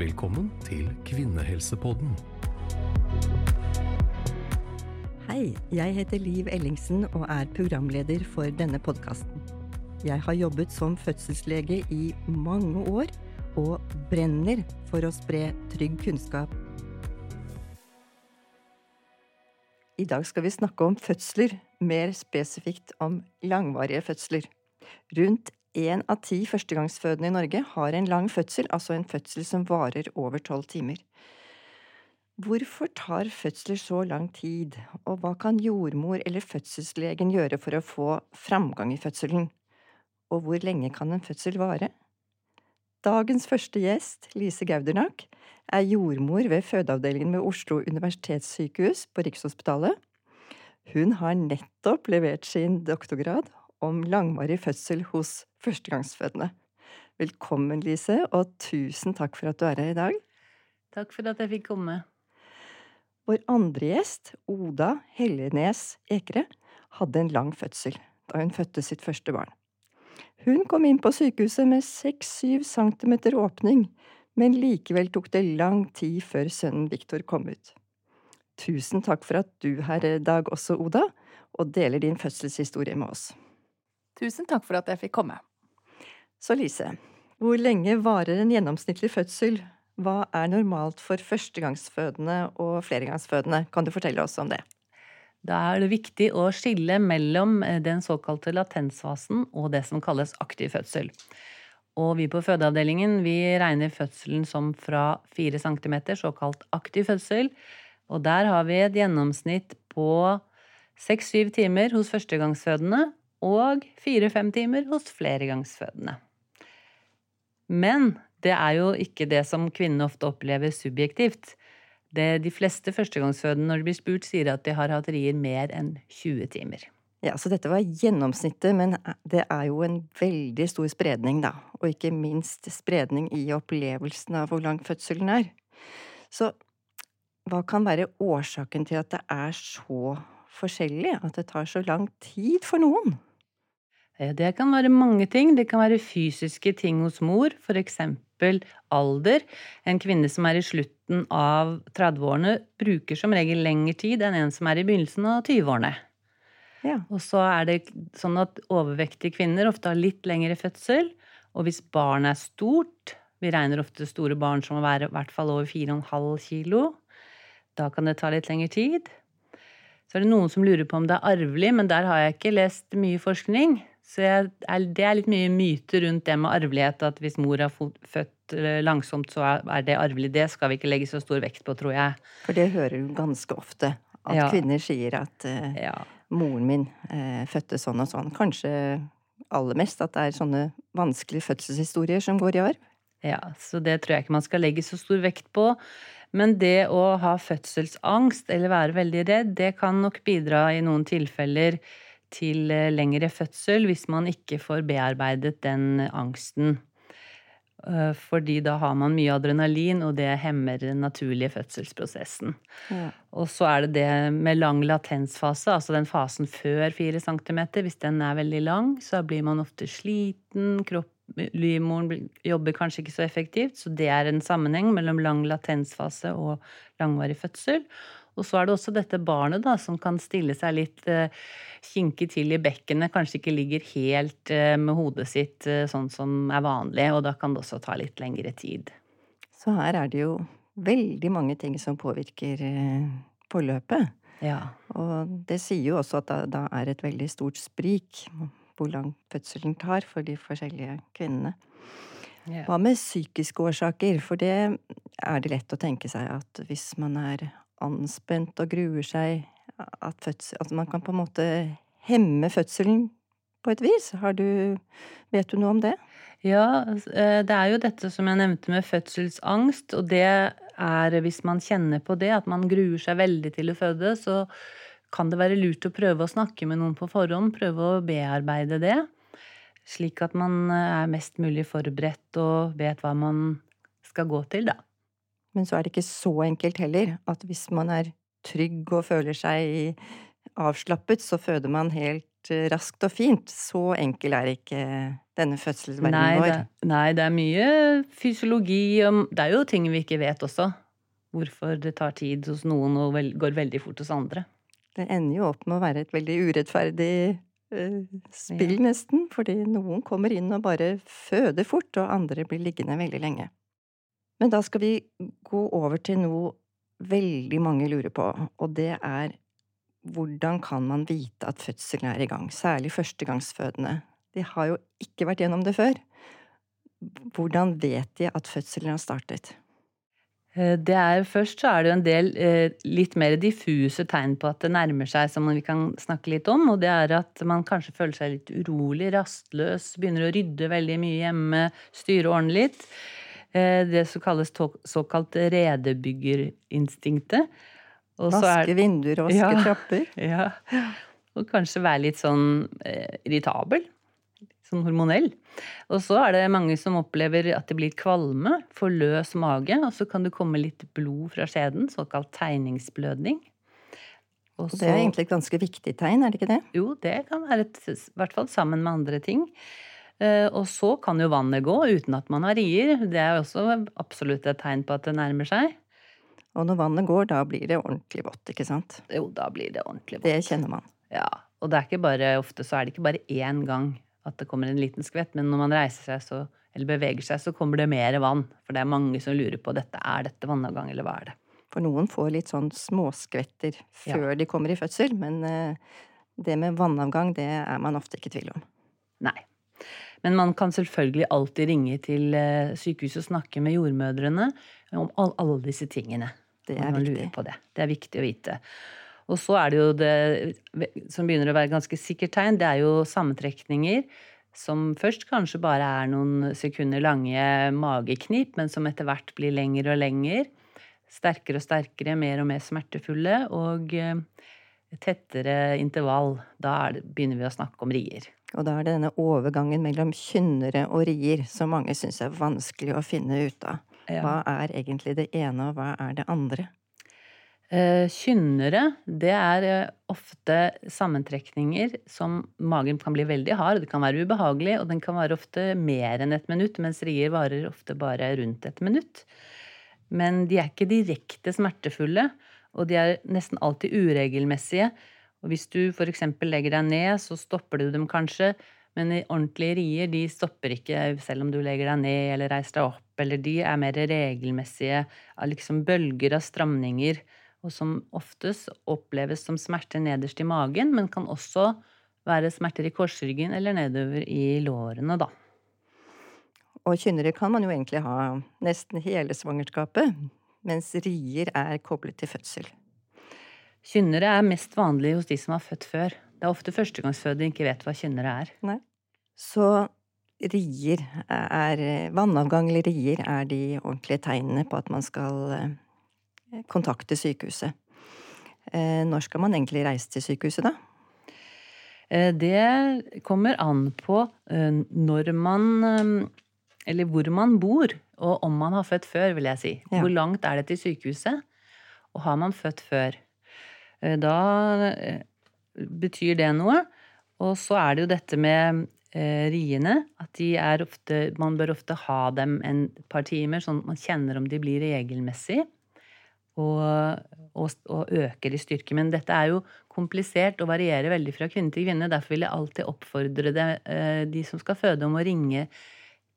Velkommen til Kvinnehelsepodden. Hei, jeg heter Liv Ellingsen og er programleder for denne podkasten. Jeg har jobbet som fødselslege i mange år og brenner for å spre trygg kunnskap. I dag skal vi snakke om fødsler, mer spesifikt om langvarige fødsler. Rundt én av ti førstegangsfødende i Norge har en lang fødsel, altså en fødsel som varer over tolv timer. Hvorfor tar fødsler så lang tid, og hva kan jordmor eller fødselslegen gjøre for å få framgang i fødselen? Og hvor lenge kan en fødsel vare? Dagens første gjest, Lise Gaudernak, er jordmor ved fødeavdelingen ved Oslo universitetssykehus på Rikshospitalet. Hun har nettopp levert sin doktorgrad om langvarig fødsel hos førstegangsfødende. Velkommen, Lise, og tusen takk for at du er her i dag. Takk for at jeg fikk komme. Vår andre gjest, Oda Hellenes Ekre, hadde en lang fødsel da hun fødte sitt første barn. Hun kom inn på sykehuset med seks–syv centimeter åpning, men likevel tok det lang tid før sønnen Viktor kom ut. Tusen takk for at du er her i dag også, Oda, og deler din fødselshistorie med oss. Tusen takk for at jeg fikk komme. Så Lise, hvor lenge varer en gjennomsnittlig fødsel? Hva er normalt for førstegangsfødende og flergangsfødende? Kan du fortelle oss om det? Da er det viktig å skille mellom eh, den såkalte latensfasen og det som kalles aktiv fødsel. Og vi på fødeavdelingen vi regner fødselen som fra 4 cm, såkalt aktiv fødsel. Og der har vi et gjennomsnitt på 6-7 timer hos førstegangsfødende og 4-5 timer hos fleregangsfødende. Men det er jo ikke det som kvinnene ofte opplever subjektivt. Det de fleste førstegangsfødende når de blir spurt, sier at de har hatt rier mer enn 20 timer. Ja, så dette var gjennomsnittet, men det er jo en veldig stor spredning, da. Og ikke minst spredning i opplevelsen av hvor lang fødselen er. Så hva kan være årsaken til at det er så forskjellig, at det tar så lang tid for noen? Eh, det kan være mange ting. Det kan være fysiske ting hos mor, eksempel alder. En kvinne som er i slutten av 30-årene, bruker som regel lengre tid enn en som er i begynnelsen av 20-årene. Ja. Og så er det sånn at overvektige kvinner ofte har litt lengre fødsel. Og hvis barnet er stort, vi regner ofte store barn som må være i hvert fall over 4,5 kilo, da kan det ta litt lengre tid. Så er det noen som lurer på om det er arvelig, men der har jeg ikke lest mye forskning. Så jeg, det er litt mye myter rundt det med arvelighet, at hvis mor har født eh, langsomt, så er det arvelig. Det skal vi ikke legge så stor vekt på, tror jeg. For det hører du ganske ofte. At Ja. kvinner sier at uh, Ja. moren min uh, fødte sånn og sånn. Kanskje aller mest at det er sånne vanskelige fødselshistorier som går i arv. Ja, så det tror jeg ikke man skal legge så stor vekt på. Men det å ha fødselsangst eller være veldig redd, det kan nok bidra i noen tilfeller til eh, lengre fødsel hvis man ikke får bearbeidet den angsten. Eh, Fordi da har man mye adrenalin, og det hemmer den naturlige fødselsprosessen. Ja. Og så er det det med lang latensfase, altså den fasen før 4 cm. Hvis den er veldig lang, så blir man ofte sliten, kropp, livmoren jobber kanskje ikke så effektivt. Så det er en sammenheng mellom lang latensfase og langvarig fødsel. Og så er det også dette barnet da, som kan stille seg litt eh, kinkig til i bekkenet. Kanskje ikke ligger helt eh, med hodet sitt eh, sånn som er vanlig, og da kan det også ta litt lengre tid. Så her er det jo veldig mange ting som påvirker forløpet. Ja. Og det sier jo også at da er et veldig stort sprik hvor lang fødselen tar for de forskjellige kvinnene. Hva med psykiske årsaker? For det er det lett å tenke seg at hvis man er anspent og gruer seg, at, fødsel, at man kan på en måte hemme fødselen på et vis. Du, vet du noe om det? Ja, eh, det er jo dette som jeg nevnte med fødselsangst, og det er hvis man kjenner på det, at man gruer seg veldig til å føde, så kan det være lurt å prøve å snakke med noen på forhånd, prøve å bearbeide det, slik at man eh, er mest mulig forberedt og vet hva man skal gå til, da. Men så er det ikke så enkelt heller, at hvis man er trygg og føler seg avslappet, så føder man helt eh, raskt og fint. Så enkel er ikke denne Nei vår. det, nei, det er mye fysiologi og Det er jo ting vi ikke vet også. Hvorfor det tar tid hos noen og vel, går veldig fort hos andre. Det ender jo opp med å være et veldig urettferdig uh, spill, Ja. nesten. Fordi noen kommer inn og bare føder fort, og andre blir liggende veldig lenge. Men da skal vi gå over til noe veldig mange lurer på, og det er hvordan kan man vite at fødselen er i gang? Særlig førstegangsfødende. De har jo ikke vært gjennom det før. Hvordan vet de at fødselen har startet? Eh, Det er, først så er det jo en del eh, litt mer diffuse tegn på at det nærmer seg, som vi kan snakke litt om. Og det er at man kanskje føler seg litt urolig, rastløs, begynner å rydde veldig mye hjemme, styre og ordne litt. Eh, Det som kalles såkalt redebyggerinstinktet. Er- Vaske vinduer og vaske Ja. trapper? Ja. Og kanskje være litt sånn eh, irritabel. Sånn hormonell. Og så er det mange som opplever at det blir kvalme, får løs mage, og så kan det komme litt blod fra skjeden, såkalt tegningsblødning. Og Og det er egentlig et ganske viktig tegn, er det ikke det? Jo, det kan være et, i hvert fall sammen med andre ting. Eh, Og så kan jo vannet gå uten at man har rier. Det er jo også absolutt et tegn på at det nærmer seg. Og når vannet går, da blir det ordentlig vått, ikke sant? Jo, da blir det ordentlig vått. Det kjenner man. Ja, og det er ikke bare, ofte så er det ikke bare én gang at det kommer en liten skvett, men når man reiser seg så, eller beveger seg, så kommer det mer vann. For det er mange som lurer på dette. Er dette vannavgang, eller hva er det? For noen får litt sånn småskvetter Ja. før de kommer i fødsel, men eh, det med vannavgang, det er man ofte ikke i tvil om. Nei. Men man kan selvfølgelig alltid ringe til eh, sykehuset og snakke med jordmødrene om all, alle disse tingene. Det er viktig. det. Det er viktig å vite. Og så er det jo det som begynner å være ganske sikkert tegn, det er jo sammentrekninger. Som først kanskje bare er noen sekunder lange mageknip, men som etter hvert blir lengre og lengre. Sterkere og sterkere, mer og mer smertefulle. Og eh, tettere intervall. Da er det, begynner vi å snakke om rier. Og da er det denne overgangen mellom kynnere og rier som mange syns er vanskelig å finne ut av. Ja. Hva er egentlig det ene, og hva er det andre? Eh, Kynnere, det er eh, ofte sammentrekninger som magen kan bli veldig hard. Det kan være ubehagelig, og den kan vare ofte mer enn et minutt, mens rier varer ofte bare rundt et minutt. Men de er ikke direkte smertefulle, og de er nesten alltid uregelmessige. Og hvis du eksempel legger deg ned, så stopper du dem kanskje, men i ordentlige rier, de stopper ikke selv om du legger deg ned eller reiser deg opp, eller de er mer regelmessige, av liksom bølger av stramninger, og som oftest oppleves som smerter nederst i magen, men kan også være smerter i korsryggen eller nedover i lårene, da. Og kynnere kan man jo egentlig ha nesten hele svangerskapet, mens rier er koblet til fødsel. Kynnere er mest vanlig hos de som har født før. Det er ofte førstegangsfødte ikke vet hva kynnere er. Nei. Så rier er Vannavgang eller rier er de ordentlige tegnene på at man skal eh, kontakte sykehuset. Eh, Når skal man egentlig reise til sykehuset, da? Eh, Det kommer an på når man Eller hvor man bor, og om man har født før, vil jeg si. Ja. Hvor langt er det til sykehuset? Og har man født før? Eh, Da eh, betyr det noe. Og så er det jo dette med eh, riene. At de er ofte Man bør ofte ha dem en par timer, sånn at man kjenner om de blir regelmessig. Og, og, og øker i styrke. Men dette er jo komplisert og varierer veldig fra kvinne til kvinne. Derfor vil jeg alltid oppfordre eh, de som skal føde, om å ringe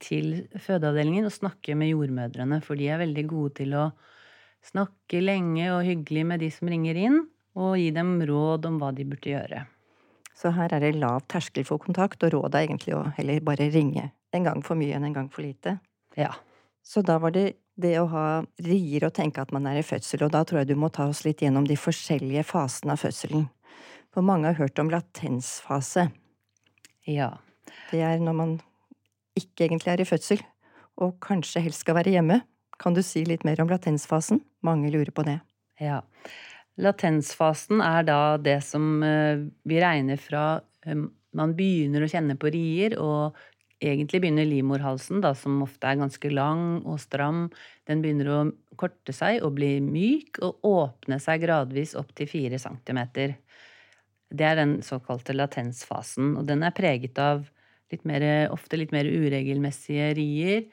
til fødeavdelingen og snakke med jordmødrene. For de er veldig gode til å snakke lenge og hyggelig med de som ringer inn, og gi dem råd om hva de burde gjøre. Så her er det lav terskel for kontakt, og rådet er egentlig å heller bare ringe. En gang for mye enn en gang for lite. Ja. Så da var det det å ha rier og tenke at man er i fødsel, og da tror jeg du må ta oss litt gjennom de forskjellige fasene av fødselen. For mange har hørt om latensfase. ja. Det er når man ikke egentlig er i fødsel, og kanskje helst skal være hjemme. Kan du si litt mer om latensfasen? Mange lurer på det. Ja. Latensfasen er da det som eh, vi regner fra eh, man begynner å kjenne på rier, og egentlig begynner livmorhalsen, da, som ofte er ganske lang og stram, den begynner å korte seg og bli myk og åpne seg gradvis opp til fire centimeter. Det er den såkalte latensfasen, og den er preget av litt mer, ofte litt mer uregelmessige rier.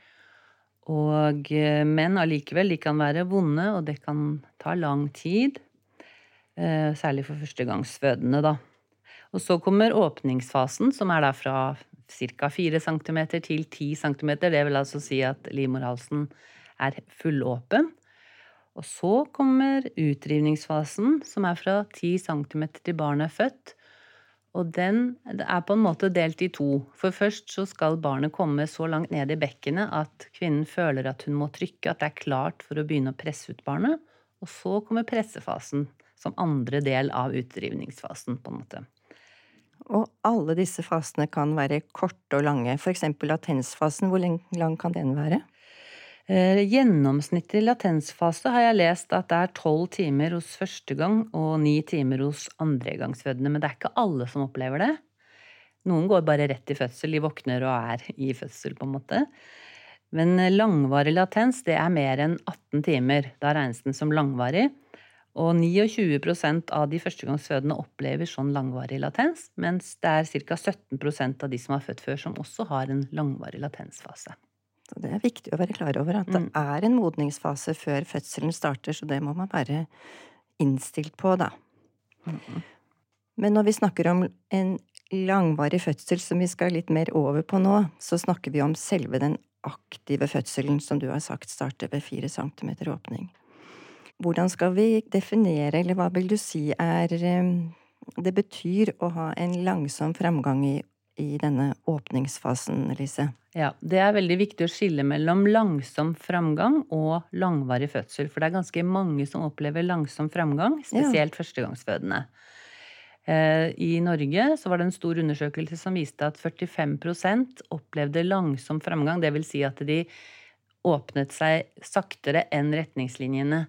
Og, eh, men allikevel, de kan være vonde, og det kan ta lang tid. Eh, særlig for førstegangsfødende, da. Og så kommer åpningsfasen, som er da fra ca. 4 cm til 10 cm. Det vil altså si at livmorhalsen er fullåpen. Og så kommer utrivningsfasen, som er fra 10 cm til barnet er født. Og den er på en måte delt i to. For først så skal barnet komme så langt ned i bekkenet at kvinnen føler at hun må trykke, at det er klart for å begynne å presse ut barnet. Og så kommer pressefasen som andre del av utdrivningsfasen, på en måte. Og alle disse fasene kan være korte og lange. Eksempel latensfasen, hvor lang kan den være? Eh, gjennomsnittlig latensfase har jeg lest at det er tolv timer hos første gang og ni timer hos andregangsfødende, men det er ikke alle som opplever det. Noen går bare rett i fødsel, de våkner og er i fødsel, på en måte. Men langvarig latens, det er mer enn 18 timer. Da regnes den som langvarig. Og 29% av de førstegangsfødende opplever sånn langvarig latens, mens det er ca. 17% av de som har født før, som også har en langvarig latensfase. Så det er viktig å være klar over at det mm. er en modningsfase før fødselen starter, så det må man være innstilt på, da. Men når vi snakker om en langvarig fødsel som vi skal litt mer over på nå, så snakker vi om selve den aktive fødselen, som du har sagt starter ved fire centimeter åpning. Hvordan skal vi definere, eller hva vil du si er eh, det betyr å ha en langsom framgang i, i denne åpningsfasen, Lise? Ja, Det er veldig viktig å skille mellom langsom framgang og langvarig fødsel. For det er ganske mange som opplever langsom framgang, spesielt ja. førstegangsfødende. Eh, I Norge så var det en stor undersøkelse som viste at 45% opplevde langsom framgang. Det vil si at de åpnet seg saktere enn retningslinjene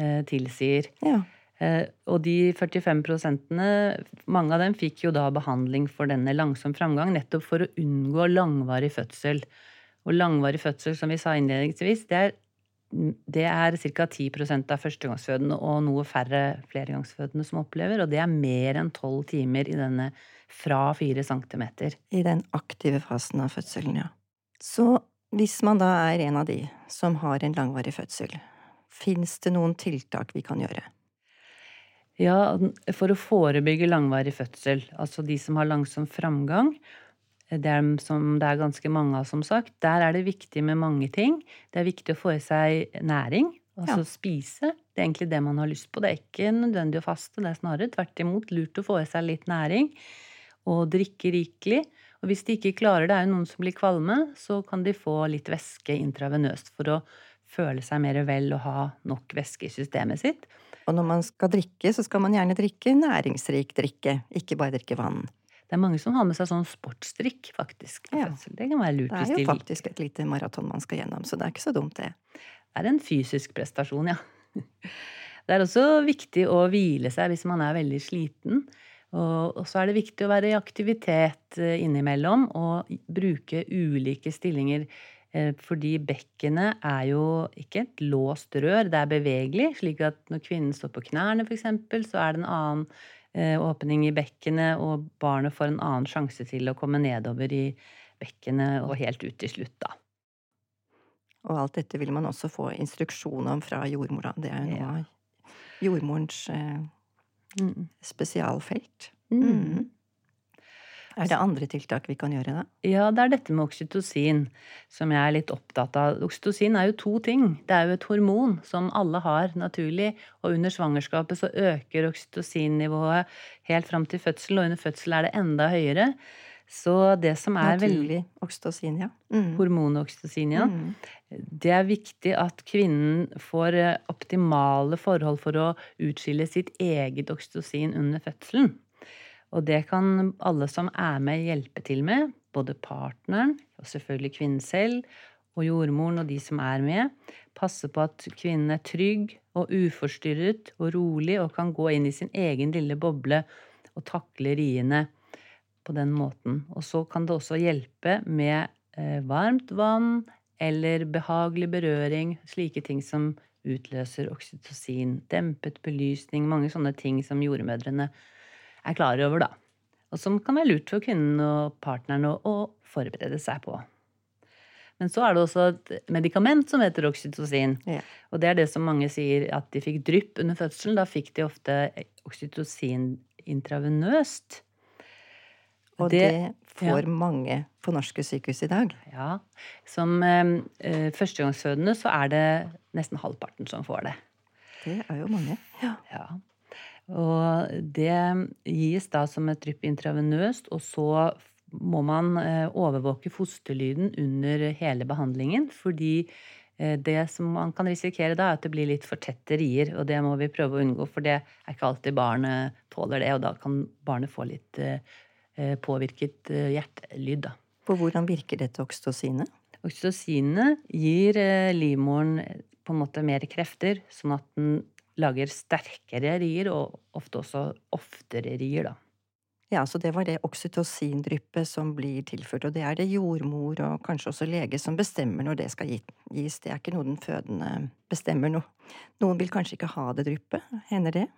eh, tilsier. Ja. Eh, og de 45 prosentene, mange av dem fikk jo da behandling for denne langsom framgang, nettopp for å unngå langvarig fødsel. Og langvarig fødsel, som vi sa innledningsvis, det er, er ca. 10% av førstegangsfødende og noe færre flergangsfødende som opplever, og det er mer enn 12 timer i denne fra 4 cm. I den aktive fasen av fødselen, ja. Så hvis man da er en av de som har en langvarig fødsel, Fins det noen tiltak vi kan gjøre? Ja, for å forebygge langvarig fødsel, altså de som har langsom framgang, det er, som det er ganske mange av, som sagt, der er det viktig med mange ting. Det er viktig å få i seg næring, altså ja. spise. Det er egentlig det man har lyst på. Det er ikke nødvendig å faste, det er snarere tvert imot lurt å få i seg litt næring. Og drikke rikelig. Og hvis de ikke klarer det, er jo noen som blir kvalme, så kan de få litt væske intravenøst for å føle seg mer vel og ha nok væske i systemet sitt. Og når man skal drikke, så skal man gjerne drikke næringsrik drikke, ikke bare drikke vann. Det er mange som har med seg sånn sportsdrikk, faktisk. Ja. Det kan være lurt. Det er jo faktisk et lite maraton man skal gjennom, så det er ikke så dumt, det. Det er en fysisk prestasjon, ja. Det er også viktig å hvile seg hvis man er veldig sliten. Og så er det viktig å være i aktivitet eh, innimellom og bruke ulike stillinger fordi bekkenet er jo ikke et låst rør, det er bevegelig. Slik at når kvinnen står på knærne, f.eks., så er det en annen eh, åpning i bekkenet, og barnet får en annen sjanse til å komme nedover i bekkenet og helt ut til slutt, da. Og alt dette vil man også få instruksjon om fra jordmora. Det er jo noe av jordmorens eh, mm. spesialfelt. Mm. Er det andre tiltak vi kan gjøre da? Ja, det er dette med oksytocin som jeg er litt opptatt av. Oksytocin er jo to ting. Det er jo et hormon som alle har naturlig, og under svangerskapet så øker oksytocinnivået helt fram til fødsel, og under fødsel er det enda høyere. Så det som er Naturlig oksytocin, ja. Mm. Hormonoksytocin, ja. Mm. Det er viktig at kvinnen får eh, optimale forhold for å utskille sitt eget oksytocin under fødselen. Og det kan alle som er med, hjelpe til med. Både partneren, og selvfølgelig kvinnen selv, og jordmoren og de som er med. Passe på at kvinnen er trygg og uforstyrret og rolig og kan gå inn i sin egen lille boble og takle riene på den måten. Og så kan det også hjelpe med eh, varmt vann eller behagelig berøring, slike ting som utløser oksytocin, dempet belysning, mange sånne ting som jordmødrene er klar over, da. Og som kan være lurt for kvinnen og partneren å, forberede seg på. Men så er det også et medikament som heter oksytocin. Ja. Og det er det som mange sier at de fikk drypp under fødselen. Da fikk de ofte oksytocin intravenøst. Og det, får mange på norske sykehus i dag. Ja. Som eh, eh, førstegangsfødende så er det nesten halvparten som får det. Det er jo mange. Ja. Ja. Og det gis da som et drypp intravenøst, og så må man eh, overvåke fosterlyden under hele behandlingen. Fordi eh, det som man kan risikere da, er at det blir litt for tette rier. Og det må vi prøve å unngå, for det er ikke alltid barnet tåler det. Og da kan barnet få litt eh, påvirket hjertelyd, da. På hvordan virker dette oksytocinet? Oksytocinet gir livmoren på en måte mer krefter, sånn at den lager sterkere rier, og ofte også oftere rier, da. Ja, så det var det oksytocindryppet som blir tilført, og det er det jordmor og kanskje også lege som bestemmer når det skal gis. Det er ikke noe den fødende bestemmer noe. Noen vil kanskje ikke ha det dryppet. Hender det?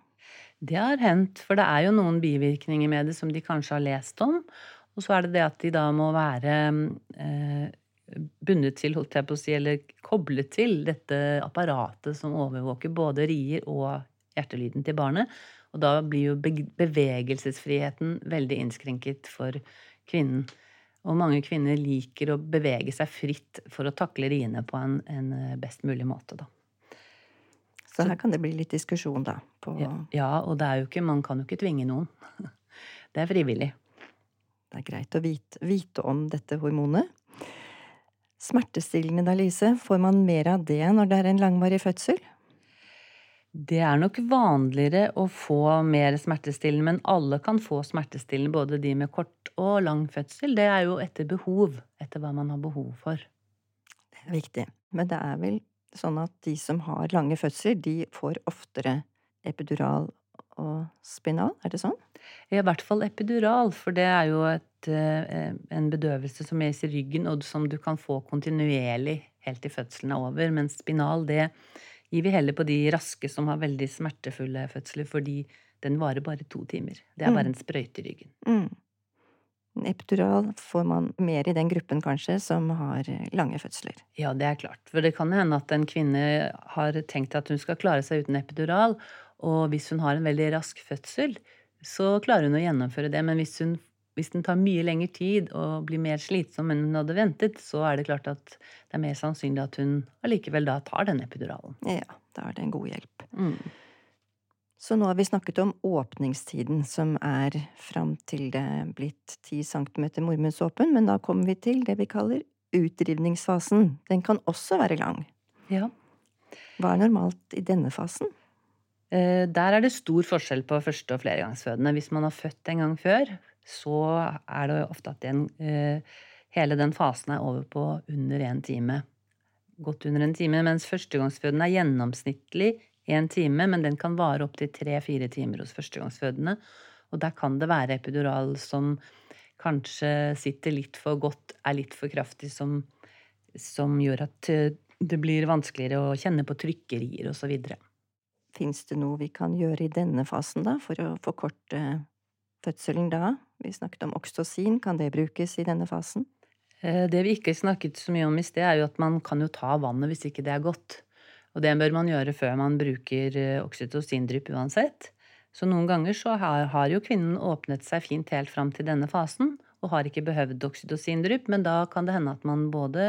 Det har hendt, for det er jo noen bivirkninger med det som de kanskje har lest om. Og så er det det at de da må være eh, bundet til, holdt jeg på å si, eller koblet til dette apparatet som overvåker både rier og hjertelyden til barnet. Og da blir jo bevegelsesfriheten veldig innskrenket for kvinnen. Og mange kvinner liker å bevege seg fritt for å takle riene på en, en eh, best mulig måte, da. Så her kan det bli litt diskusjon, da. Ja, ja, og det er jo ikke, man kan jo ikke tvinge noen. Det er frivillig. Det er greit å vite, vite om dette hormonet. Smertestillende, da, Lise, får man mer av det når det er en langvarig fødsel? Det er nok vanligere å få mer smertestillende, men alle kan få smertestillende, både de med kort og lang fødsel. Det er jo etter behov, etter hva man har behov for. Det er viktig. Men det er vel sånn at de som har lange fødsler, de får oftere epidural og spinal, er det sånn? I hvert fall epidural, for det er jo et, eh, en bedøvelse som gis i ryggen, og som du kan få kontinuerlig helt til fødselen er over. Mens spinal, det gir vi heller på de raske som har veldig smertefulle fødsler, fordi den varer bare to timer. Det er bare mm. en sprøyte i ryggen. Mm. Epidural får man mer i den gruppen, kanskje, som har lange fødsler. Ja, det er klart. For det kan hende at en kvinne har tenkt at hun skal klare seg uten epidural, og hvis hun har en veldig rask fødsel, så klarer hun å gjennomføre det. Men hvis hun hvis den tar mye lengre tid og blir mer slitsom enn hun hadde ventet, så er det klart at det er mer sannsynlig at hun allikevel da tar den epiduralen. Ja, da er det en god hjelp. Mm. Så nå har vi snakket om åpningstiden, som er fram til det er blitt 10 cm mormunnsåpen, men da kommer vi til det vi kaller utdrivningsfasen. Den kan også være lang. Ja. Hva er normalt i denne fasen? Eh, der er det stor forskjell på første- og flergangsfødende. Hvis man har født en gang før, så er det ofte at den, eh, hele den fasen er over på under én time. Godt under en time. Mens førstegangsfødende er gjennomsnittlig én time, men den kan vare opptil tre-fire timer hos førstegangsfødende. Og der kan det være epidural som kanskje sitter litt for godt, er litt for kraftig, som, som gjør at eh, det blir vanskeligere å kjenne på trykkerier osv. Fins det noe vi kan gjøre i denne fasen, da, for å forkorte fødselen da? Vi snakket om oksytocin, kan det brukes i denne fasen? Eh, det vi ikke snakket så mye om i sted, er jo at man kan jo ta vannet hvis ikke det er godt. Og det bør man gjøre før man bruker eh, oksytocindrypp uansett. Så noen ganger så har, har jo kvinnen åpnet seg fint helt fram til denne fasen og har ikke behøvd oksytocindrypp, men da kan det hende at man både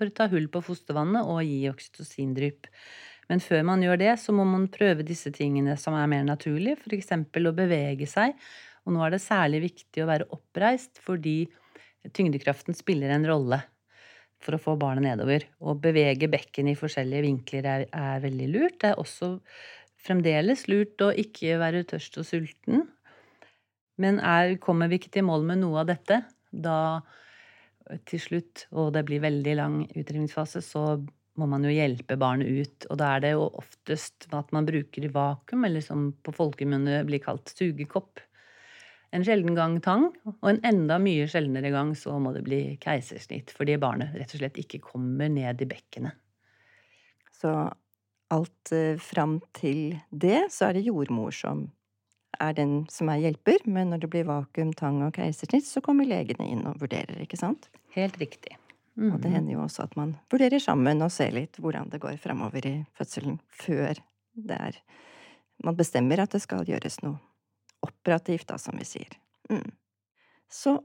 bør ta hull på fostervannet og gi oksytocindrypp. Men før man gjør det, så må man prøve disse tingene som er mer naturlige, f.eks. å bevege seg og nå er det særlig viktig å være oppreist fordi tyngdekraften spiller en rolle for å få barnet nedover. Å bevege bekken i forskjellige vinkler er, er veldig lurt. Det er også fremdeles lurt å ikke være tørst og sulten. Men er, kommer vi ikke til mål med noe av dette, da til slutt, og det blir veldig lang utdrivningsfase, så må man jo hjelpe barnet ut. Og da er det jo oftest at man bruker vakuum, eller som på folkemunne blir kalt sugekopp. En sjelden gang tang, og en enda mye sjeldnere gang så må det bli keisersnitt fordi barnet rett og slett ikke kommer ned i bekkenet. Så alt eh, fram til det, så er det jordmor som er den som er hjelper, men når det blir vakuum, tang og keisersnitt, så kommer legene inn og vurderer, ikke sant? Helt riktig. Og det Mhm. hender jo også at man vurderer sammen og ser litt hvordan det går framover i fødselen før det er Man bestemmer at det skal gjøres noe operativt, da, som vi sier. Mm. Så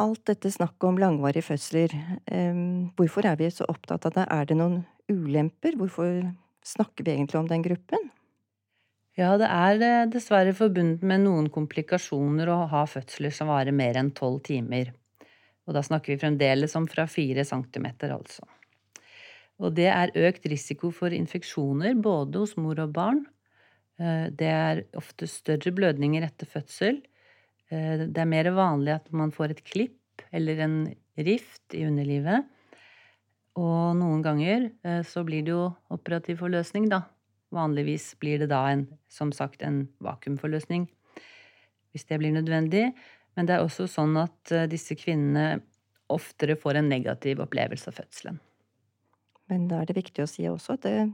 alt dette snakket om langvarige fødsler, em, hvorfor er vi så opptatt av det? Er det noen ulemper? Hvorfor snakker vi egentlig om den gruppen? Ja, det er eh, dessverre forbundet med noen komplikasjoner å ha fødsler som varer mer enn tolv timer. Og da snakker vi fremdeles om fra fire centimeter, altså. Og det er økt risiko for infeksjoner både hos mor og barn. Eh, Det er ofte større blødninger etter fødsel. Eh, Det er mer vanlig at man får et klipp eller en rift i underlivet. Og noen ganger eh, så blir det jo operativ forløsning, da. Vanligvis blir det da en, som sagt, en vakuumforløsning hvis det blir nødvendig. Men det er også sånn at disse kvinnene oftere får en negativ opplevelse av fødselen. Men da er det viktig å si også at det,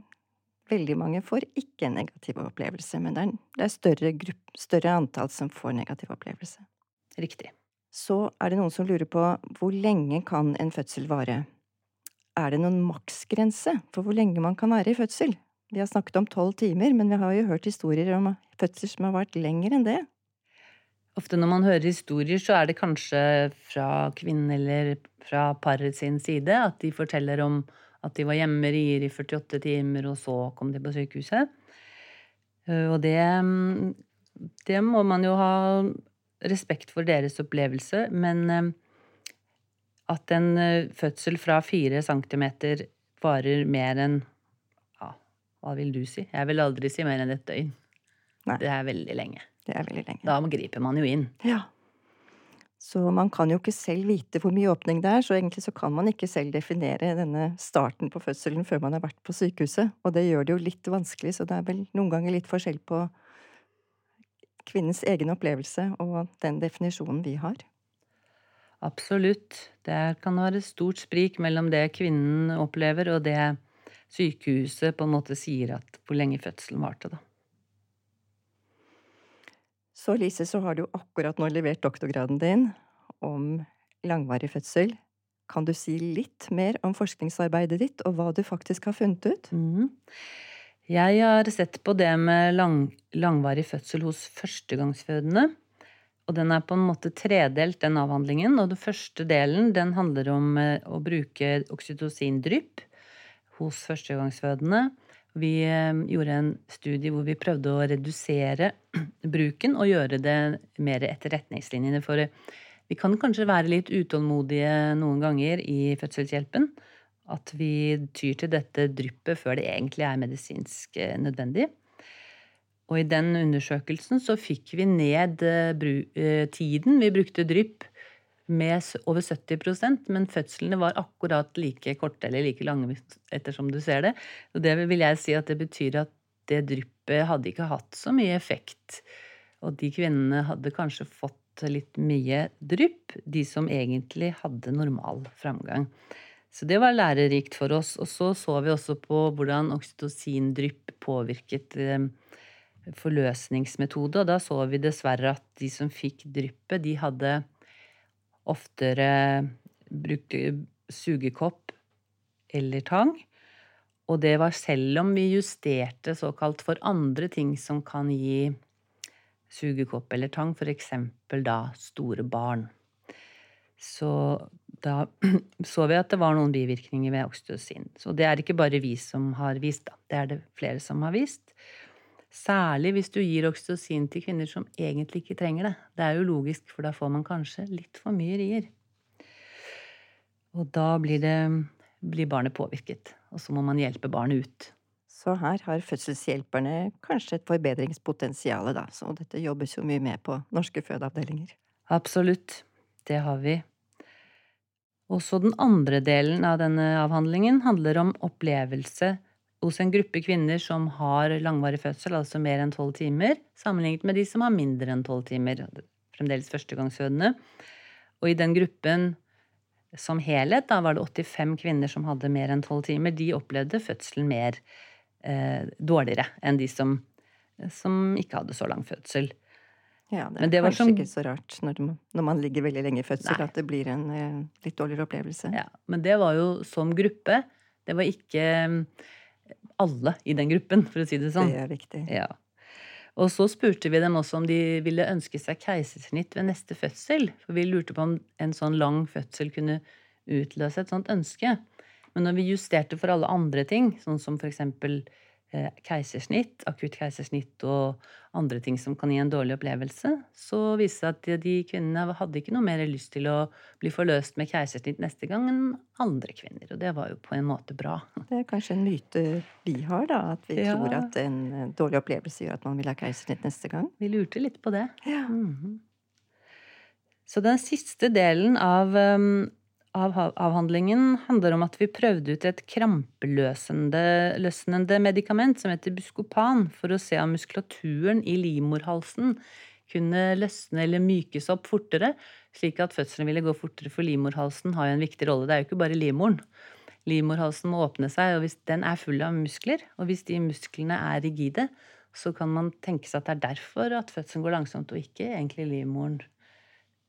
veldig mange får ikke en negativ opplevelse, men det er, det er større, grupp, større antall som får negativ opplevelse. Riktig. Så er det noen som lurer på hvor lenge kan en fødsel vare? Er det noen maksgrense for hvor lenge man kan være i fødsel? Vi har snakket om tolv timer, men vi har jo hørt historier om fødsler som har vært lenger enn det. Ofte når man hører historier, så er det kanskje fra kvinnen eller fra paret sin side at de forteller om at de var hjemme med rier i 48 timer, og så kom de på sykehuset. Eh, Og det, mm, det må man jo ha respekt for deres opplevelse, men eh, at en eh, fødsel fra fire centimeter varer mer enn ja, hva vil du si? Jeg vil aldri si mer enn et døgn. Nei. Det er veldig lenge. Det er veldig lenge. Da griper man jo inn. Ja. Så man kan jo ikke selv vite hvor mye åpning det er, så egentlig så kan man ikke selv definere denne starten på fødselen før man har vært på sykehuset. Og det gjør det jo litt vanskelig, så det er vel noen ganger litt forskjell på kvinnens egen opplevelse og den definisjonen vi har. Absolutt. Det kan være stort sprik mellom det kvinnen opplever, og det sykehuset på en måte sier at hvor lenge fødselen varte, da. Så Lise, så har du akkurat nå levert doktorgraden din om langvarig fødsel. Kan du si litt mer om forskningsarbeidet ditt, og hva du faktisk har funnet ut? Mm. Jeg har sett på det med lang, langvarig fødsel hos førstegangsfødende. Og den er på en måte tredelt, den avhandlingen. Og den første delen den handler om eh, å bruke oksytocindrypp hos førstegangsfødende. Vi eh, gjorde en studie hvor vi prøvde å redusere bruken og gjøre det mer etter retningslinjene. For eh, vi kan kanskje være litt utålmodige noen ganger i fødselshjelpen. At vi tyr til dette dryppet før det egentlig er medisinsk eh, nødvendig. Og i den undersøkelsen så fikk vi ned tiden vi brukte drypp med over 70% men fødslene var akkurat like korte eller like lange ettersom du ser det. Og det vil jeg si at det betyr at det dryppet hadde ikke hatt så mye effekt. Og de kvinnene hadde kanskje fått litt mye drypp, de som egentlig hadde normal framgang. Så det var lærerikt for oss. Og så så vi også på hvordan oksytocindrypp påvirket eh, forløsningsmetode, og da så vi dessverre at de som fikk dryppet, de hadde oftere brukte sugekopp eller tang. Og det var selv om vi justerte såkalt for andre ting som kan gi sugekopp eller tang, f.eks. da store barn. Så da så vi at det var noen bivirkninger ved oksytocin. Så det er ikke bare vi som har vist, da. Det er det flere som har vist. Særlig hvis du gir oksytocin til kvinner som egentlig ikke trenger det. Det er jo logisk, for da får man kanskje litt for mye rier. Og da blir, det, blir barnet påvirket, og så må man hjelpe barnet ut. Så her har fødselshjelperne kanskje et forbedringspotensial, da, så dette jobbes jo mye med på norske fødeavdelinger. Absolutt. Det har vi. Også den andre delen av denne avhandlingen handler om opplevelse hos en gruppe kvinner som har langvarig fødsel, altså mer enn tolv timer, sammenlignet med de som har mindre enn tolv timer, fremdeles førstegangsfødende. Og i den gruppen som helhet, da var det 85 kvinner som hadde mer enn tolv timer, de opplevde fødselen mer eh, dårligere enn de som som ikke hadde så lang fødsel. Ja, det er Men det var kanskje som- ikke så rart når, det- når man ligger veldig lenge i fødsel, Nei. at det blir en eh, litt dårligere opplevelse. Ja, men det var jo som gruppe. Det var ikke alle i den gruppen, for å si det sånn. Det er viktig. Ja. Og så spurte vi dem også om de ville ønske seg keisersnitt ved neste fødsel. For vi lurte på om en sånn lang fødsel kunne utløse et sånt ønske. Men når vi justerte for alle andre ting, sånn som for eksempel keisersnitt, akutt keisersnitt og andre ting som kan gi en dårlig opplevelse, så viste det seg at de kvinnene hadde ikke noe mer lyst til å bli forløst med keisersnitt neste gang enn andre kvinner. Og det var jo på en måte bra. Det er kanskje en myte vi har, da. At vi Ja. tror at en eh, dårlig opplevelse gjør at man vil ha keisersnitt neste gang. Vi lurte litt på det. Ja. Mhm. Så den siste delen av, um, avhandlingen handler om at vi prøvde ut et krampeløsende medikament som heter Buscopan, for å se om muskulaturen i livmorhalsen kunne løsne eller mykes opp fortere, slik at fødselen ville gå fortere, for livmorhalsen har jo en viktig rolle. Det er jo ikke bare livmoren. Livmorhalsen må åpne seg, og hvis den er full av muskler, og hvis de musklene er rigide, så kan man tenke seg at det er derfor at fødselen går langsomt, og ikke egentlig livmoren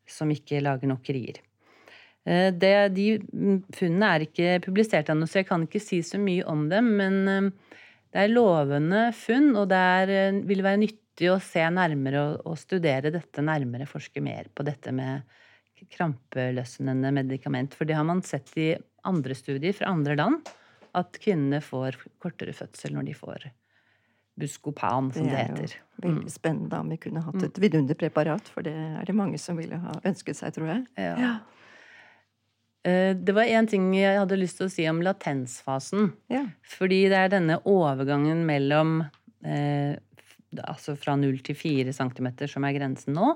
som ikke lager nok rier. Eh, Det, de mm, funnene er ikke publisert ennå, så jeg kan ikke si så mye om dem. Men eh, det er lovende funn, og det er, eh, vil være nyttig å se nærmere og, og studere dette nærmere, forske mer på dette med krampeløsnende medikament. For det har man sett i andre studier fra andre land, at kvinnene får kortere fødsel når de får Buscopan, som det, er jo heter. veldig spennende om vi kunne hatt et vidunderpreparat, for det er det mange som ville ha ønsket seg, tror jeg. Ja. Eh, Det var én ting jeg hadde lyst til å si om latensfasen. Ja. Fordi det er denne overgangen mellom eh, Altså fra 0 til 4 cm som er grensen nå.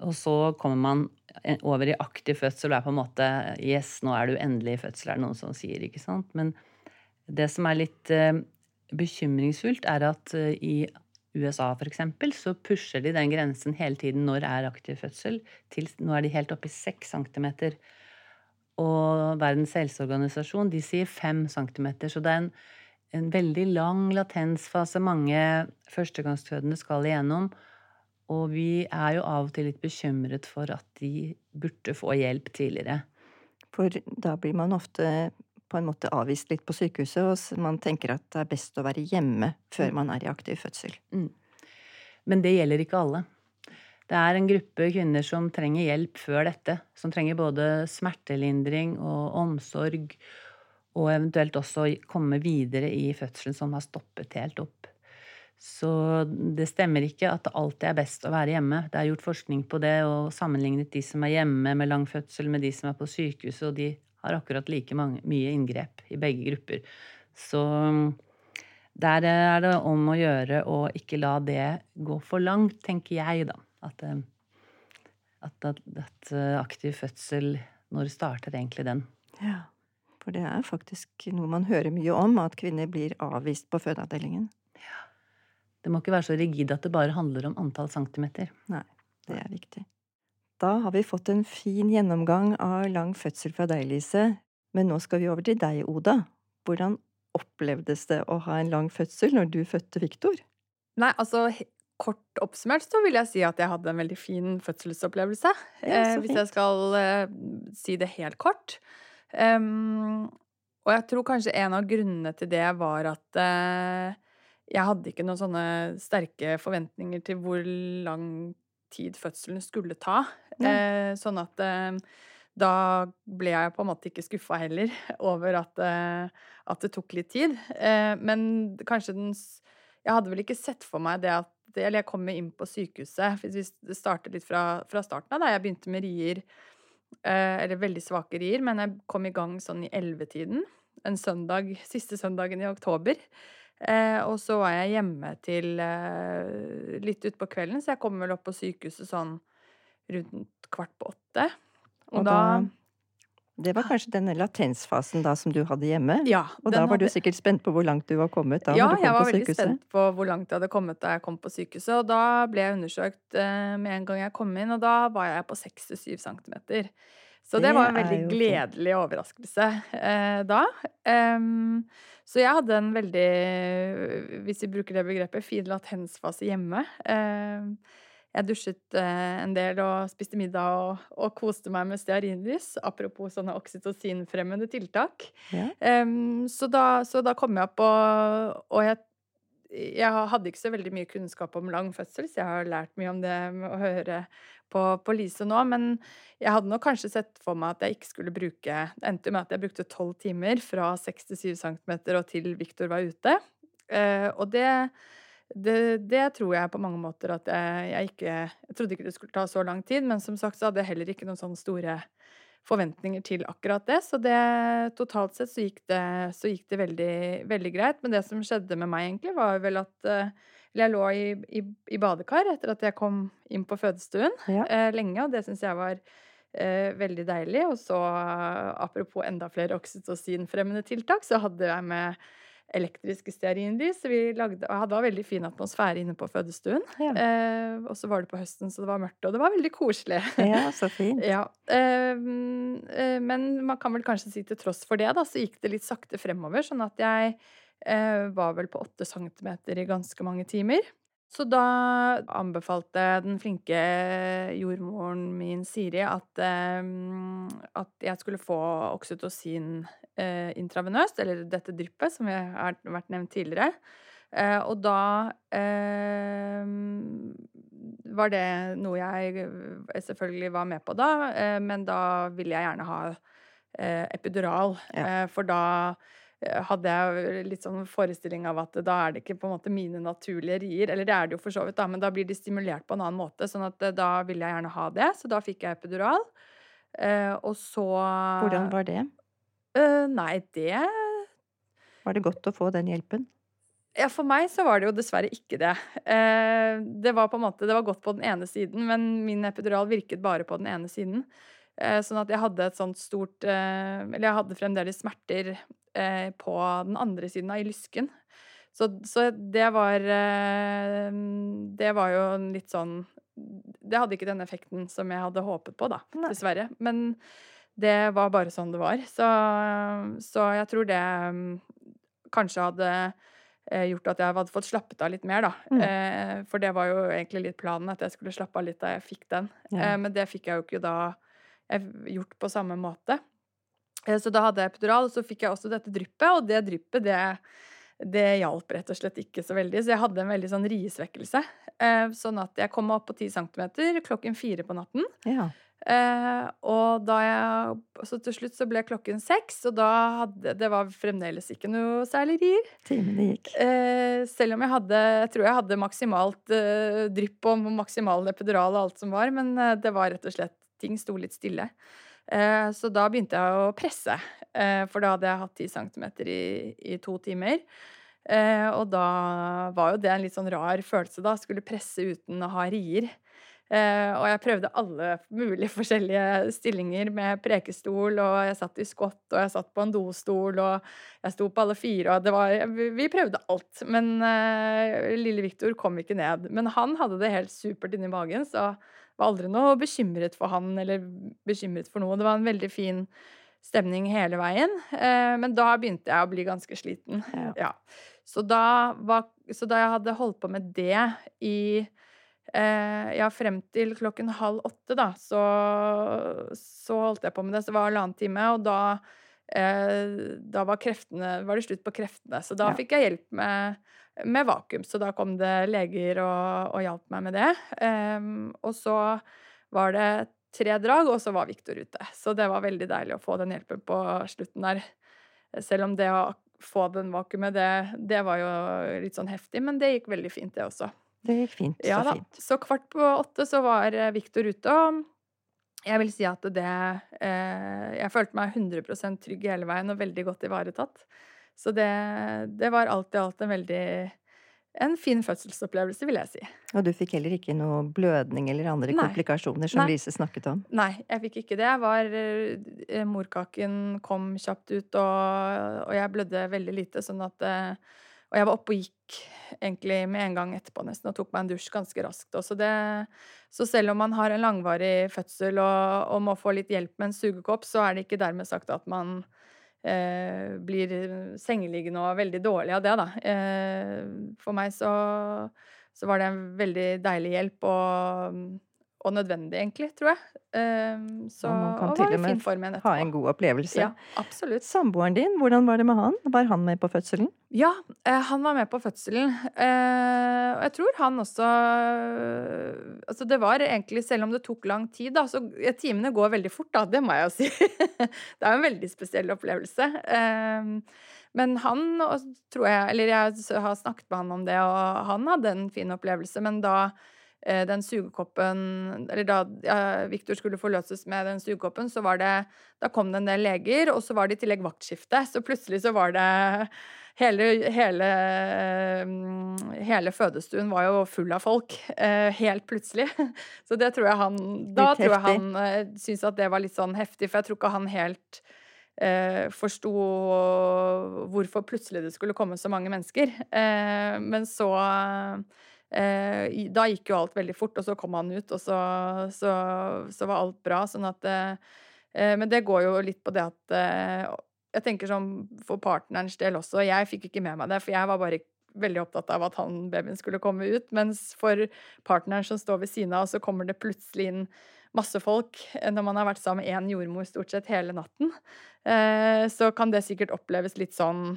Og så kommer man eh, over i aktiv fødsel og er på en måte Yes, nå er du endelig i fødsel, er det noen som sier, ikke sant? Men det som er litt eh, bekymringsfullt, er at eh, i USA eksempel, så pusher de den grensen hele tiden når er aktiv fødsel, til nå er de helt oppe i 6 centimeter. Og Verdens helseorganisasjon de sier 5 cm. Så det er en, en veldig lang latensfase mange førstegangsfødende skal igjennom. Og vi er jo av og til litt bekymret for at de burde få hjelp tidligere. For da blir man ofte på en måte avvist litt på sykehuset, og man tenker at det er best å være hjemme før man er i aktiv fødsel. Men det gjelder ikke alle. Det er en gruppe kvinner som trenger hjelp før dette. Som trenger både smertelindring og omsorg, og eventuelt også komme videre i fødselen som har stoppet helt opp. Så det stemmer ikke at det alltid er best å være hjemme. Det er gjort forskning på det og sammenlignet de som er hjemme med lang fødsel, med de som er på sykehuset, og de har akkurat like mange, mye inngrep i begge grupper. Så der er det om å gjøre å ikke la det gå for langt, tenker jeg, da. At, eh, at, at, at eh, aktiv fødsel Når starter egentlig den? Ja. For det er faktisk noe man hører mye om, at kvinner blir avvist på fødeavdelingen. Ja. Det må ikke være så rigid at det bare handler om antall centimeter. Nei, det er viktig. Da har vi fått en fin gjennomgang av lang fødsel fra deg, Lise. Men nå skal vi over til deg, Oda. Hvordan opplevdes det å ha en lang fødsel når du fødte Viktor? Nei, altså kort oppsummert så vil jeg si at jeg hadde en veldig fin fødselsopplevelse. Ja, eh, hvis jeg skal eh, si det helt kort. Um, og jeg tror kanskje en av grunnene til det var at eh, jeg hadde ikke noen sånne sterke forventninger til hvor lang tid fødselen skulle ta. Eh, sånn at da ble jeg på en måte ikke skuffa heller over at, at det tok litt tid. Eh, men kanskje den Jeg hadde vel ikke sett for meg det at Eller jeg kom inn på sykehuset, hvis vi starter litt fra, fra starten av, da jeg begynte med rier. Eh, eller veldig svake rier, men jeg kom i gang sånn i ellevetiden. En søndag, siste søndagen i oktober. Eh, og så var jeg hjemme til eh, litt utpå kvelden, så jeg kom vel opp på sykehuset sånn rundt kvart på åtte. Og, Og da, da- Det var kanskje denne latensfasen da som du hadde hjemme? Ja. Og da var du sikkert spent på hvor langt du var kommet da ja, du kom jeg var veldig sykehuset? spent på hvor langt jeg hadde kommet da jeg kom på sykehuset. Og da ble jeg undersøkt uh, med en gang jeg kom inn, og da var jeg på 6-7 centimeter. Så det, Det var en veldig gledelig overraskelse uh, da. Um, så jeg hadde en veldig, hvis vi bruker det begrepet, fin latensfase hjemme. Em, jeg dusjet eh, en del og spiste middag og, og koste meg med stearinlys. Apropos sånne oksytocinfremmende tiltak. Ja. Um, så, da, så da kom jeg opp, og, og jeg, jeg hadde ikke så veldig mye kunnskap om lang fødsel, så jeg har lært mye om det med å høre på, på Lise nå. Men jeg hadde nok kanskje sett for meg at jeg ikke skulle bruke Det endte med at jeg brukte tolv timer fra 6-7 cm og til Viktor var ute. Uh, og det, det, det tror jeg på mange måter at jeg, jeg ikke Jeg trodde ikke det skulle ta så lang tid, men som sagt så hadde jeg heller ikke noen sånne store forventninger til akkurat det. Så det totalt sett så gikk det, så gikk det veldig, veldig greit. Men det som skjedde med meg, egentlig, var vel at eh, Eller jeg lå i, i, i badekar etter at jeg kom inn på fødestuen Ja. eh, lenge, og det syns jeg var eh, veldig deilig. Og så, apropos enda flere oksytocinfremmende tiltak, så hadde jeg med elektriske stearinlys. Så vi lagde, var veldig fin atmosfære inne på fødestuen. Ja. Eh, og så var det på høsten, så det var mørkt, og det var veldig koselig. ja, så fint. Ja, ehm, eh, men man kan vel kanskje si til tross for det, da, så gikk det litt sakte fremover, sånn at jeg eh, var vel på åtte centimeter i ganske mange timer. Så da anbefalte den flinke jordmoren min Siri at, ehm, at jeg skulle få oksytocin eh, intravenøst, eller dette dryppet, som har vært nevnt tidligere. Eh, og da eh, var det noe jeg eh, selvfølgelig var med på da, eh, men da ville jeg gjerne ha eh, epidural. Ja. Eh, for da eh, hadde jeg litt sånn forestilling av at da er det ikke på en måte mine naturlige rier. Eller det er det jo for så vidt, da, men da blir de stimulert på en annen måte. sånn at eh, da ville jeg gjerne ha det. Så da fikk jeg epidural. Eh, og så Hvordan var det? Eh, nei, det Var det godt å få den hjelpen? Ja, for meg så var det jo dessverre ikke det. Eh, det var på en måte, det var godt på den ene siden, men min epidural virket bare på den ene siden. Eh, sånn at jeg hadde et sånt stort eh, Eller jeg hadde fremdeles smerter eh, på den andre siden av i lysken. Så, så det var Det var jo litt sånn Det hadde ikke den effekten som jeg hadde håpet på, da, Nei. dessverre. Men det var bare sånn det var. Så, så jeg tror det kanskje hadde gjort at jeg hadde fått slappet av litt mer, da. Mm. For det var jo egentlig litt planen, at jeg skulle slappe av litt da jeg fikk den. Ja. Men det fikk jeg jo ikke da gjort på samme måte. Eh, så da hadde jeg epidural, og så fikk jeg også dette dryppet, og det dryppet, det det hjalp rett og slett ikke så veldig, så jeg hadde en veldig sånn riesvekkelse. Eh, sånn at jeg kom meg opp på 10 cm klokken fire på natten. Ja. Eh, og da jeg Så til slutt så ble klokken seks, og da hadde Det var fremdeles ikke noe særlig rier. Timene gikk. Eh, selv om jeg hadde Jeg tror jeg hadde maksimalt eh, drypp og maksimal epidural og alt som var, men eh, det var rett og slett Ting sto litt stille. Eh, så da begynte jeg å presse, eh, for da hadde jeg hatt 10 cm i, i to timer. Eh, og da var jo det en litt sånn rar følelse, da. Skulle presse uten å ha rier. Og jeg prøvde alle mulige forskjellige stillinger med prekestol, og jeg satt i skott, og jeg satt på en dostol, og jeg sto på alle fire, og det var Vi prøvde alt. Men lille Viktor kom ikke ned. Men han hadde det helt supert inni magen, så var aldri noe bekymret for han eller bekymret for noe. Det var en veldig fin stemning hele veien. Eh, men da begynte jeg å bli ganske sliten. Ja. Ja. Så, da var, så da jeg hadde holdt på med det i eh, Ja, frem til klokken halv åtte, da, så, så holdt jeg på med det. Så det var halvannen time, og da eh, da var, kreftene, var det slutt på kreftene. Så da fikk jeg hjelp med, med vakuum. Så da kom det leger og, og hjalp meg med det. Um, og så var det tre drag, og så var Viktor ute. Så det var veldig deilig å få den hjelpen på slutten der. Selv om det å få den vakuumet, det, det var jo litt sånn heftig, men det gikk veldig fint, det også. Det gikk fint. Ja så da. fint. Så kvart på åtte så var eh, Viktor ute, og jeg vil si at det eh, Jeg følte meg 100% trygg hele veien og veldig godt ivaretatt. Så det, det var alt i alt en veldig en fin fødselsopplevelse, vil jeg si. Og du fikk heller ikke noe blødning eller andre Nei. komplikasjoner som Nei. Lise snakket om? Nei, jeg fikk ikke det. Jeg var, eh, morkaken kom kjapt ut, og, og jeg blødde veldig lite. Sånn at, eh, og jeg var oppe og gikk egentlig med en gang etterpå nesten, og tok meg en dusj ganske raskt. Så, det, så selv om man har en langvarig fødsel og, og, må få litt hjelp med en sugekopp, så er det ikke dermed sagt at man eh, blir sengeliggende og veldig dårlig av det, da. Eh, for meg så, så var det en veldig deilig hjelp. og og nødvendig, egentlig, tror jeg. Um, så, og man kan til og med ha en god opplevelse. Ja, absolutt. Samboeren din, hvordan var det med han? Var han med på fødselen? Ja, eh, han var med på fødselen. Eh, og jeg tror han også Altså, det var egentlig, selv om det tok lang tid, da, så timene går veldig fort, da. Det må jeg jo si. det er en veldig spesiell opplevelse. Eh, men han tror jeg Eller jeg har snakket med han om det, og han hadde en fin opplevelse, men da Eh, den sugekoppen Eller da ja, Viktor skulle forløses med den sugekoppen, så var det Da kom det en del leger, og så var det i tillegg vaktskifte. Så plutselig så var det Hele, hele, mm, hele fødestuen var jo full av folk. Eh, helt plutselig. Så det tror jeg han Da litt tror jeg han eh, syntes at det var litt sånn heftig, for jeg tror ikke han helt eh, forsto hvorfor plutselig det skulle komme så mange mennesker. Eh, men så Eh, da gikk jo alt veldig fort, og så kom han ut, og så, så, så var alt bra. Sånn at eh, eh, Men det går jo litt på det at Jeg tenker sånn for partnerens del også. Jeg fikk ikke med meg det, for jeg var bare veldig opptatt av at han babyen skulle komme ut. Mens for partneren som står ved siden av, så kommer det plutselig inn masse folk når man har vært sammen med én jordmor stort sett hele natten. Så kan det sikkert oppleves litt sånn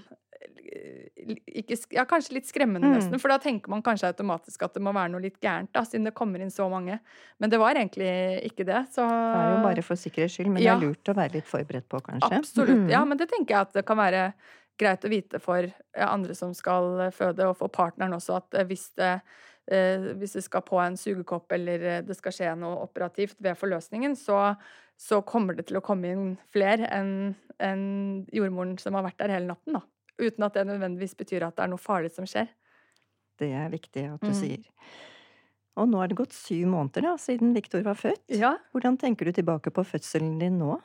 ikke, ja, kanskje litt skremmende, mm. nesten. For da tenker man kanskje automatisk at det må være noe litt gærent, da, siden det kommer inn så mange. Men det var egentlig ikke det. Så Det er jo bare for sikkerhets skyld, men ja. det er lurt å være litt forberedt på, kanskje. Absolutt. Mm. Ja, men det tenker jeg at det kan være greit å vite for andre som skal føde, og for partneren også, at eh, hvis det eh, hvis det skal på en sugekopp eller eh, det skal skje noe operativt ved forløsningen, så, så kommer det til å komme inn flere enn en jordmoren som har vært der hele natten. da. Uten at det nødvendigvis betyr at det er noe farlig som skjer. Det er viktig at du mm. sier. Og nå er det gått syv måneder da, siden Viktor var født. Ja. Hvordan tenker du tilbake på fødselen din nå?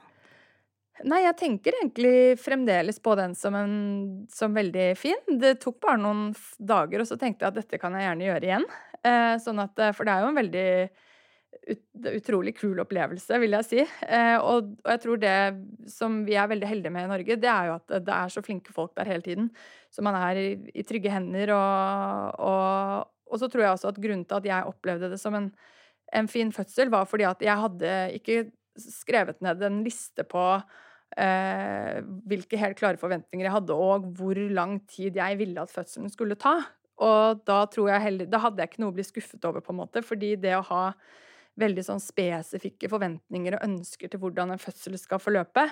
Nei, jeg tenker egentlig fremdeles på den som, en, som veldig fin. Det tok bare noen dager, og så tenkte jeg at dette kan jeg gjerne gjøre igjen. Eh, sånn at, for det er jo en veldig ut, utrolig kul opplevelse, vil jeg si. Eh, og, og, jeg tror det som vi er veldig heldige med i Norge, det er jo at det er så flinke folk der hele tiden. Så man er i, i trygge hender. Og, og, og, så tror jeg også at grunnen til at jeg opplevde det som en, en, fin fødsel, var fordi at jeg hadde ikke skrevet ned en liste på eh, hvilke helt klare forventninger jeg hadde, og hvor lang tid jeg ville at fødselen skulle ta. Og da tror jeg heller Da hadde jeg ikke noe å bli skuffet over, på en måte, fordi det å ha veldig sånn spesifikke forventninger og ønsker til hvordan en fødsel skal forløpe,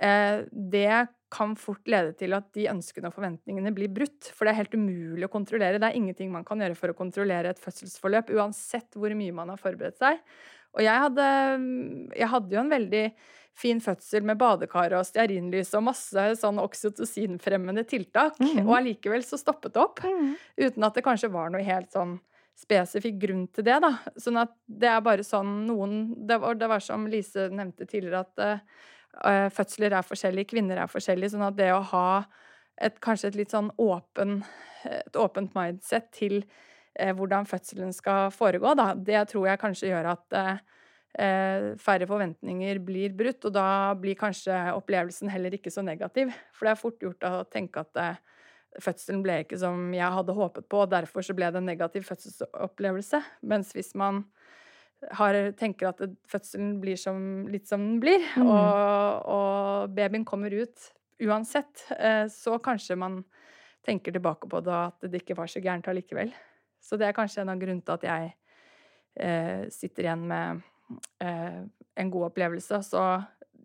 eh, det kan fort lede til at de ønskene og forventningene blir brutt. For det er helt umulig å kontrollere. Det er ingenting man kan gjøre for å kontrollere et fødselsforløp, uansett hvor mye man har forberedt seg. Og jeg hadde, jeg hadde jo en veldig fin fødsel med badekar og stearinlys og masse sånn oksytocinfremmende tiltak, mm. og allikevel så stoppet det opp. Mm. Uten at det kanskje var noe helt sånn spesifikk grunn til det, da. Sånn at det er bare sånn noen Det var, det var som Lise nevnte tidligere, at uh, fødsler er forskjellige, kvinner er forskjellige. Sånn at det å ha et, kanskje et litt sånn åpen, et åpent mindset til uh, hvordan fødselen skal foregå, da, det tror jeg kanskje gjør at uh, færre forventninger blir brutt, og da blir kanskje opplevelsen heller ikke så negativ. For det er fort gjort å tenke at fødselen ble ikke som jeg hadde håpet på, og derfor så ble det en negativ fødselsopplevelse. Mens hvis man har, tenker at fødselen blir som, litt som den blir, mm. og, og, babyen kommer ut uansett, eh, så kanskje man tenker tilbake på det at det ikke var så gærent allikevel. Så det er kanskje en av grunnene til at jeg eh, sitter igjen med eh, en god opplevelse. Så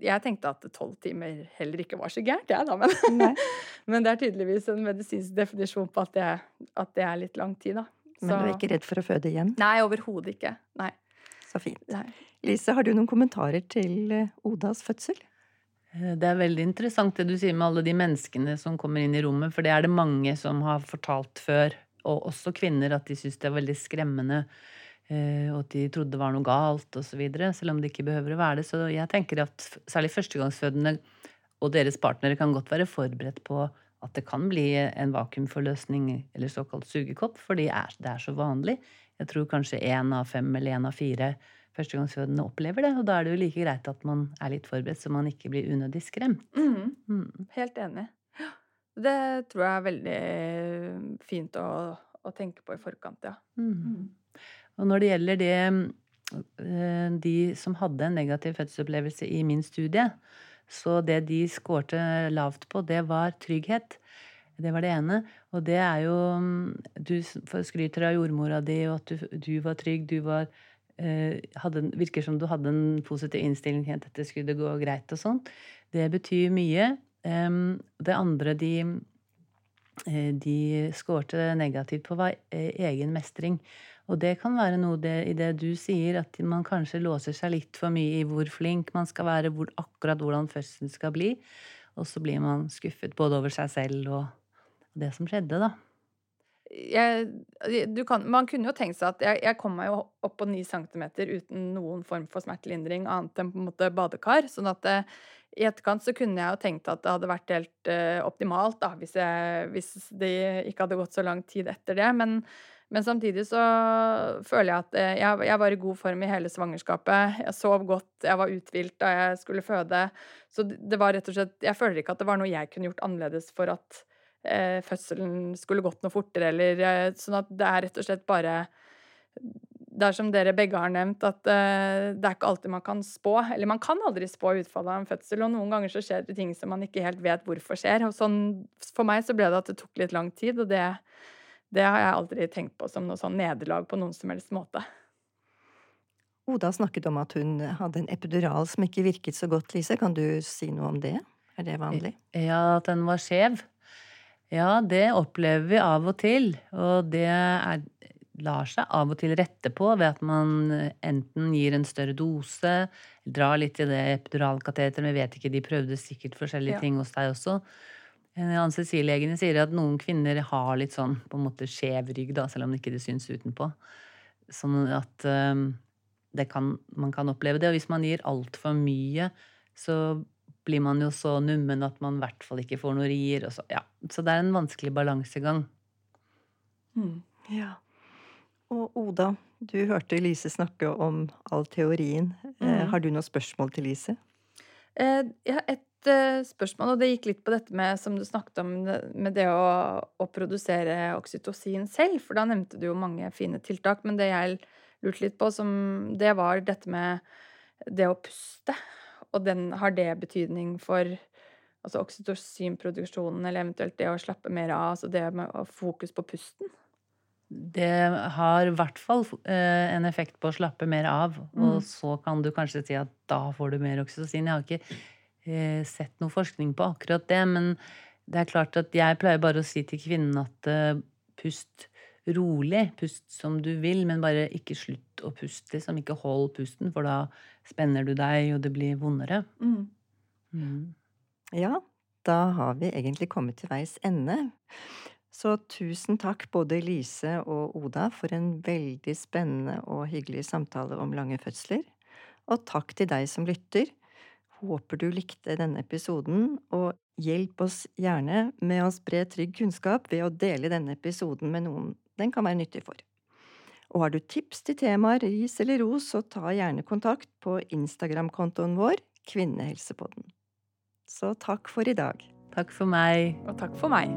jeg tenkte at tolv timer heller ikke var så gærent, jeg, da. Men, men, det er tydeligvis en medisinsk definisjon på at det, at det er litt lang tid, da. Så... Men du er ikke redd for å føde igjen? Nei, overhodet ikke. Nei. Så fint. Nei. Lise, har du noen kommentarer til eh, Odas fødsel? Eh, det er veldig interessant det du sier med alle de menneskene som kommer inn i rommet, for det er det mange som har fortalt før, og også kvinner, at de syns det er veldig skremmende og at de trodde det var noe galt osv., selv om det ikke behøver å være det. Så jeg tenker at særlig førstegangsfødende og deres partnere kan godt være forberedt på at det kan bli en vakuumforløsning eller såkalt sugekopp, fordi det er så vanlig. Jeg tror kanskje én av fem eller én av fire førstegangsfødende opplever det. Og da er det jo like greit at man er litt forberedt, så man ikke blir unødig skremt. Mm. Mm. Helt enig. Det tror jeg er veldig fint å, å tenke på i forkant, ja. Mm. Mm. Og når det gjelder det eh, de som hadde en negativ fødselsopplevelse i min studie, så det de skårte lavt på, det var trygghet. Det var det ene. Og det er jo Du skryter av jordmora di, og at du, du var trygg, du var eh, hadde, Virker som du hadde en positiv innstilling til at dette skulle gå greit og sånn. Det betyr mye. Det andre de eh, de skårte negativt på, var egen mestring. Og det kan være noe det, i det du sier, at man kanskje låser seg litt for mye i hvor flink man skal være, hvor, akkurat hvordan fødselen skal bli. Og så blir man skuffet både over seg selv og det som skjedde, da. Jeg, kan, man kunne jo tenkt seg at jeg, jeg, kom meg jo opp på ni centimeter uten noen form for smertelindring annet enn på en måte badekar. sånn at det, eh, i etterkant så kunne jeg jo tenkt at det hadde vært helt uh, optimalt da, hvis, jeg, hvis, det ikke hadde gått så lang tid etter det. Men, men samtidig så føler jeg at eh, jeg, jeg, var i god form i hele svangerskapet. Jeg sov godt, jeg var uthvilt da jeg skulle føde. Så det var rett og slett Jeg føler ikke at det var noe jeg kunne gjort annerledes for at eh, fødselen skulle gått noe fortere, eller eh, Sånn at det er rett og slett bare det er som dere begge har nevnt, at uh, det er ikke alltid man kan spå. Eller man kan aldri spå utfallet av en fødsel, og noen ganger så skjer det ting som man ikke helt vet hvorfor skjer. Og sånn, for meg så ble det at det tok litt lang tid, og det det har jeg aldri tenkt på som noe sånn nederlag på noen som helst måte. Oda snakket om at hun hadde en epidural som ikke virket så godt, Lise. Kan du si noe om det? Er det vanlig? Ja, at den var skjev. Ja, det opplever vi av og til. Og det er, lar seg av og til rette på ved at man enten gir en større dose, drar litt i det epiduralkateteret, vi vet ikke, de prøvde sikkert forskjellige ja. ting hos deg også. Anestesilegene sier at noen kvinner har litt sånn på en måte skjev rygg, da, selv om det ikke syns utenpå. Sånn at um, kan, man kan oppleve det. Og hvis man gir altfor mye, så blir man jo så nummen at man i hvert fall ikke får noe rier. Så, ja. så det er en vanskelig balansegang. Mm. Ja. Og Oda, du hørte Lise snakke om all teorien. Eh, mm. Eh, har du noen spørsmål til Lise? Eh, ja, et Eh, spørsmål, og det gikk litt på dette med som du snakket om, med det å, å, produsere oksytocin selv. For da nevnte du jo mange fine tiltak. Men det jeg lurte litt på, som, det var dette med det å puste. Og den, har det betydning for altså oksytocinproduksjonen, eller eventuelt det å slappe mer av? Altså det med fokus på pusten? Det har i hvert fall eh, en effekt på å slappe mer av. Og mm. så kan du kanskje si at da får du mer oksytocin. Jeg har ikke sett noe forskning på akkurat det, men det er klart at jeg pleier bare å si til kvinnen at uh, pust rolig, pust som du vil, men bare ikke slutt å puste, liksom. Ikke hold pusten, for da spenner du deg, og det blir vondere. Mm. Mm. Ja, da har vi egentlig kommet til veis ende. Så tusen takk både Lise og Oda for en veldig spennende og hyggelig samtale om lange fødsler. Og takk til deg som lytter. Håper du likte denne episoden, og hjelp oss gjerne med å spre trygg kunnskap ved å dele denne episoden med noen den kan være nyttig for. Og har du tips til temaer, ris eller ros, så ta gjerne kontakt på Instagram-kontoen vår, Kvinnehelsepodden. Så takk for i dag. Takk for meg. Og takk for meg.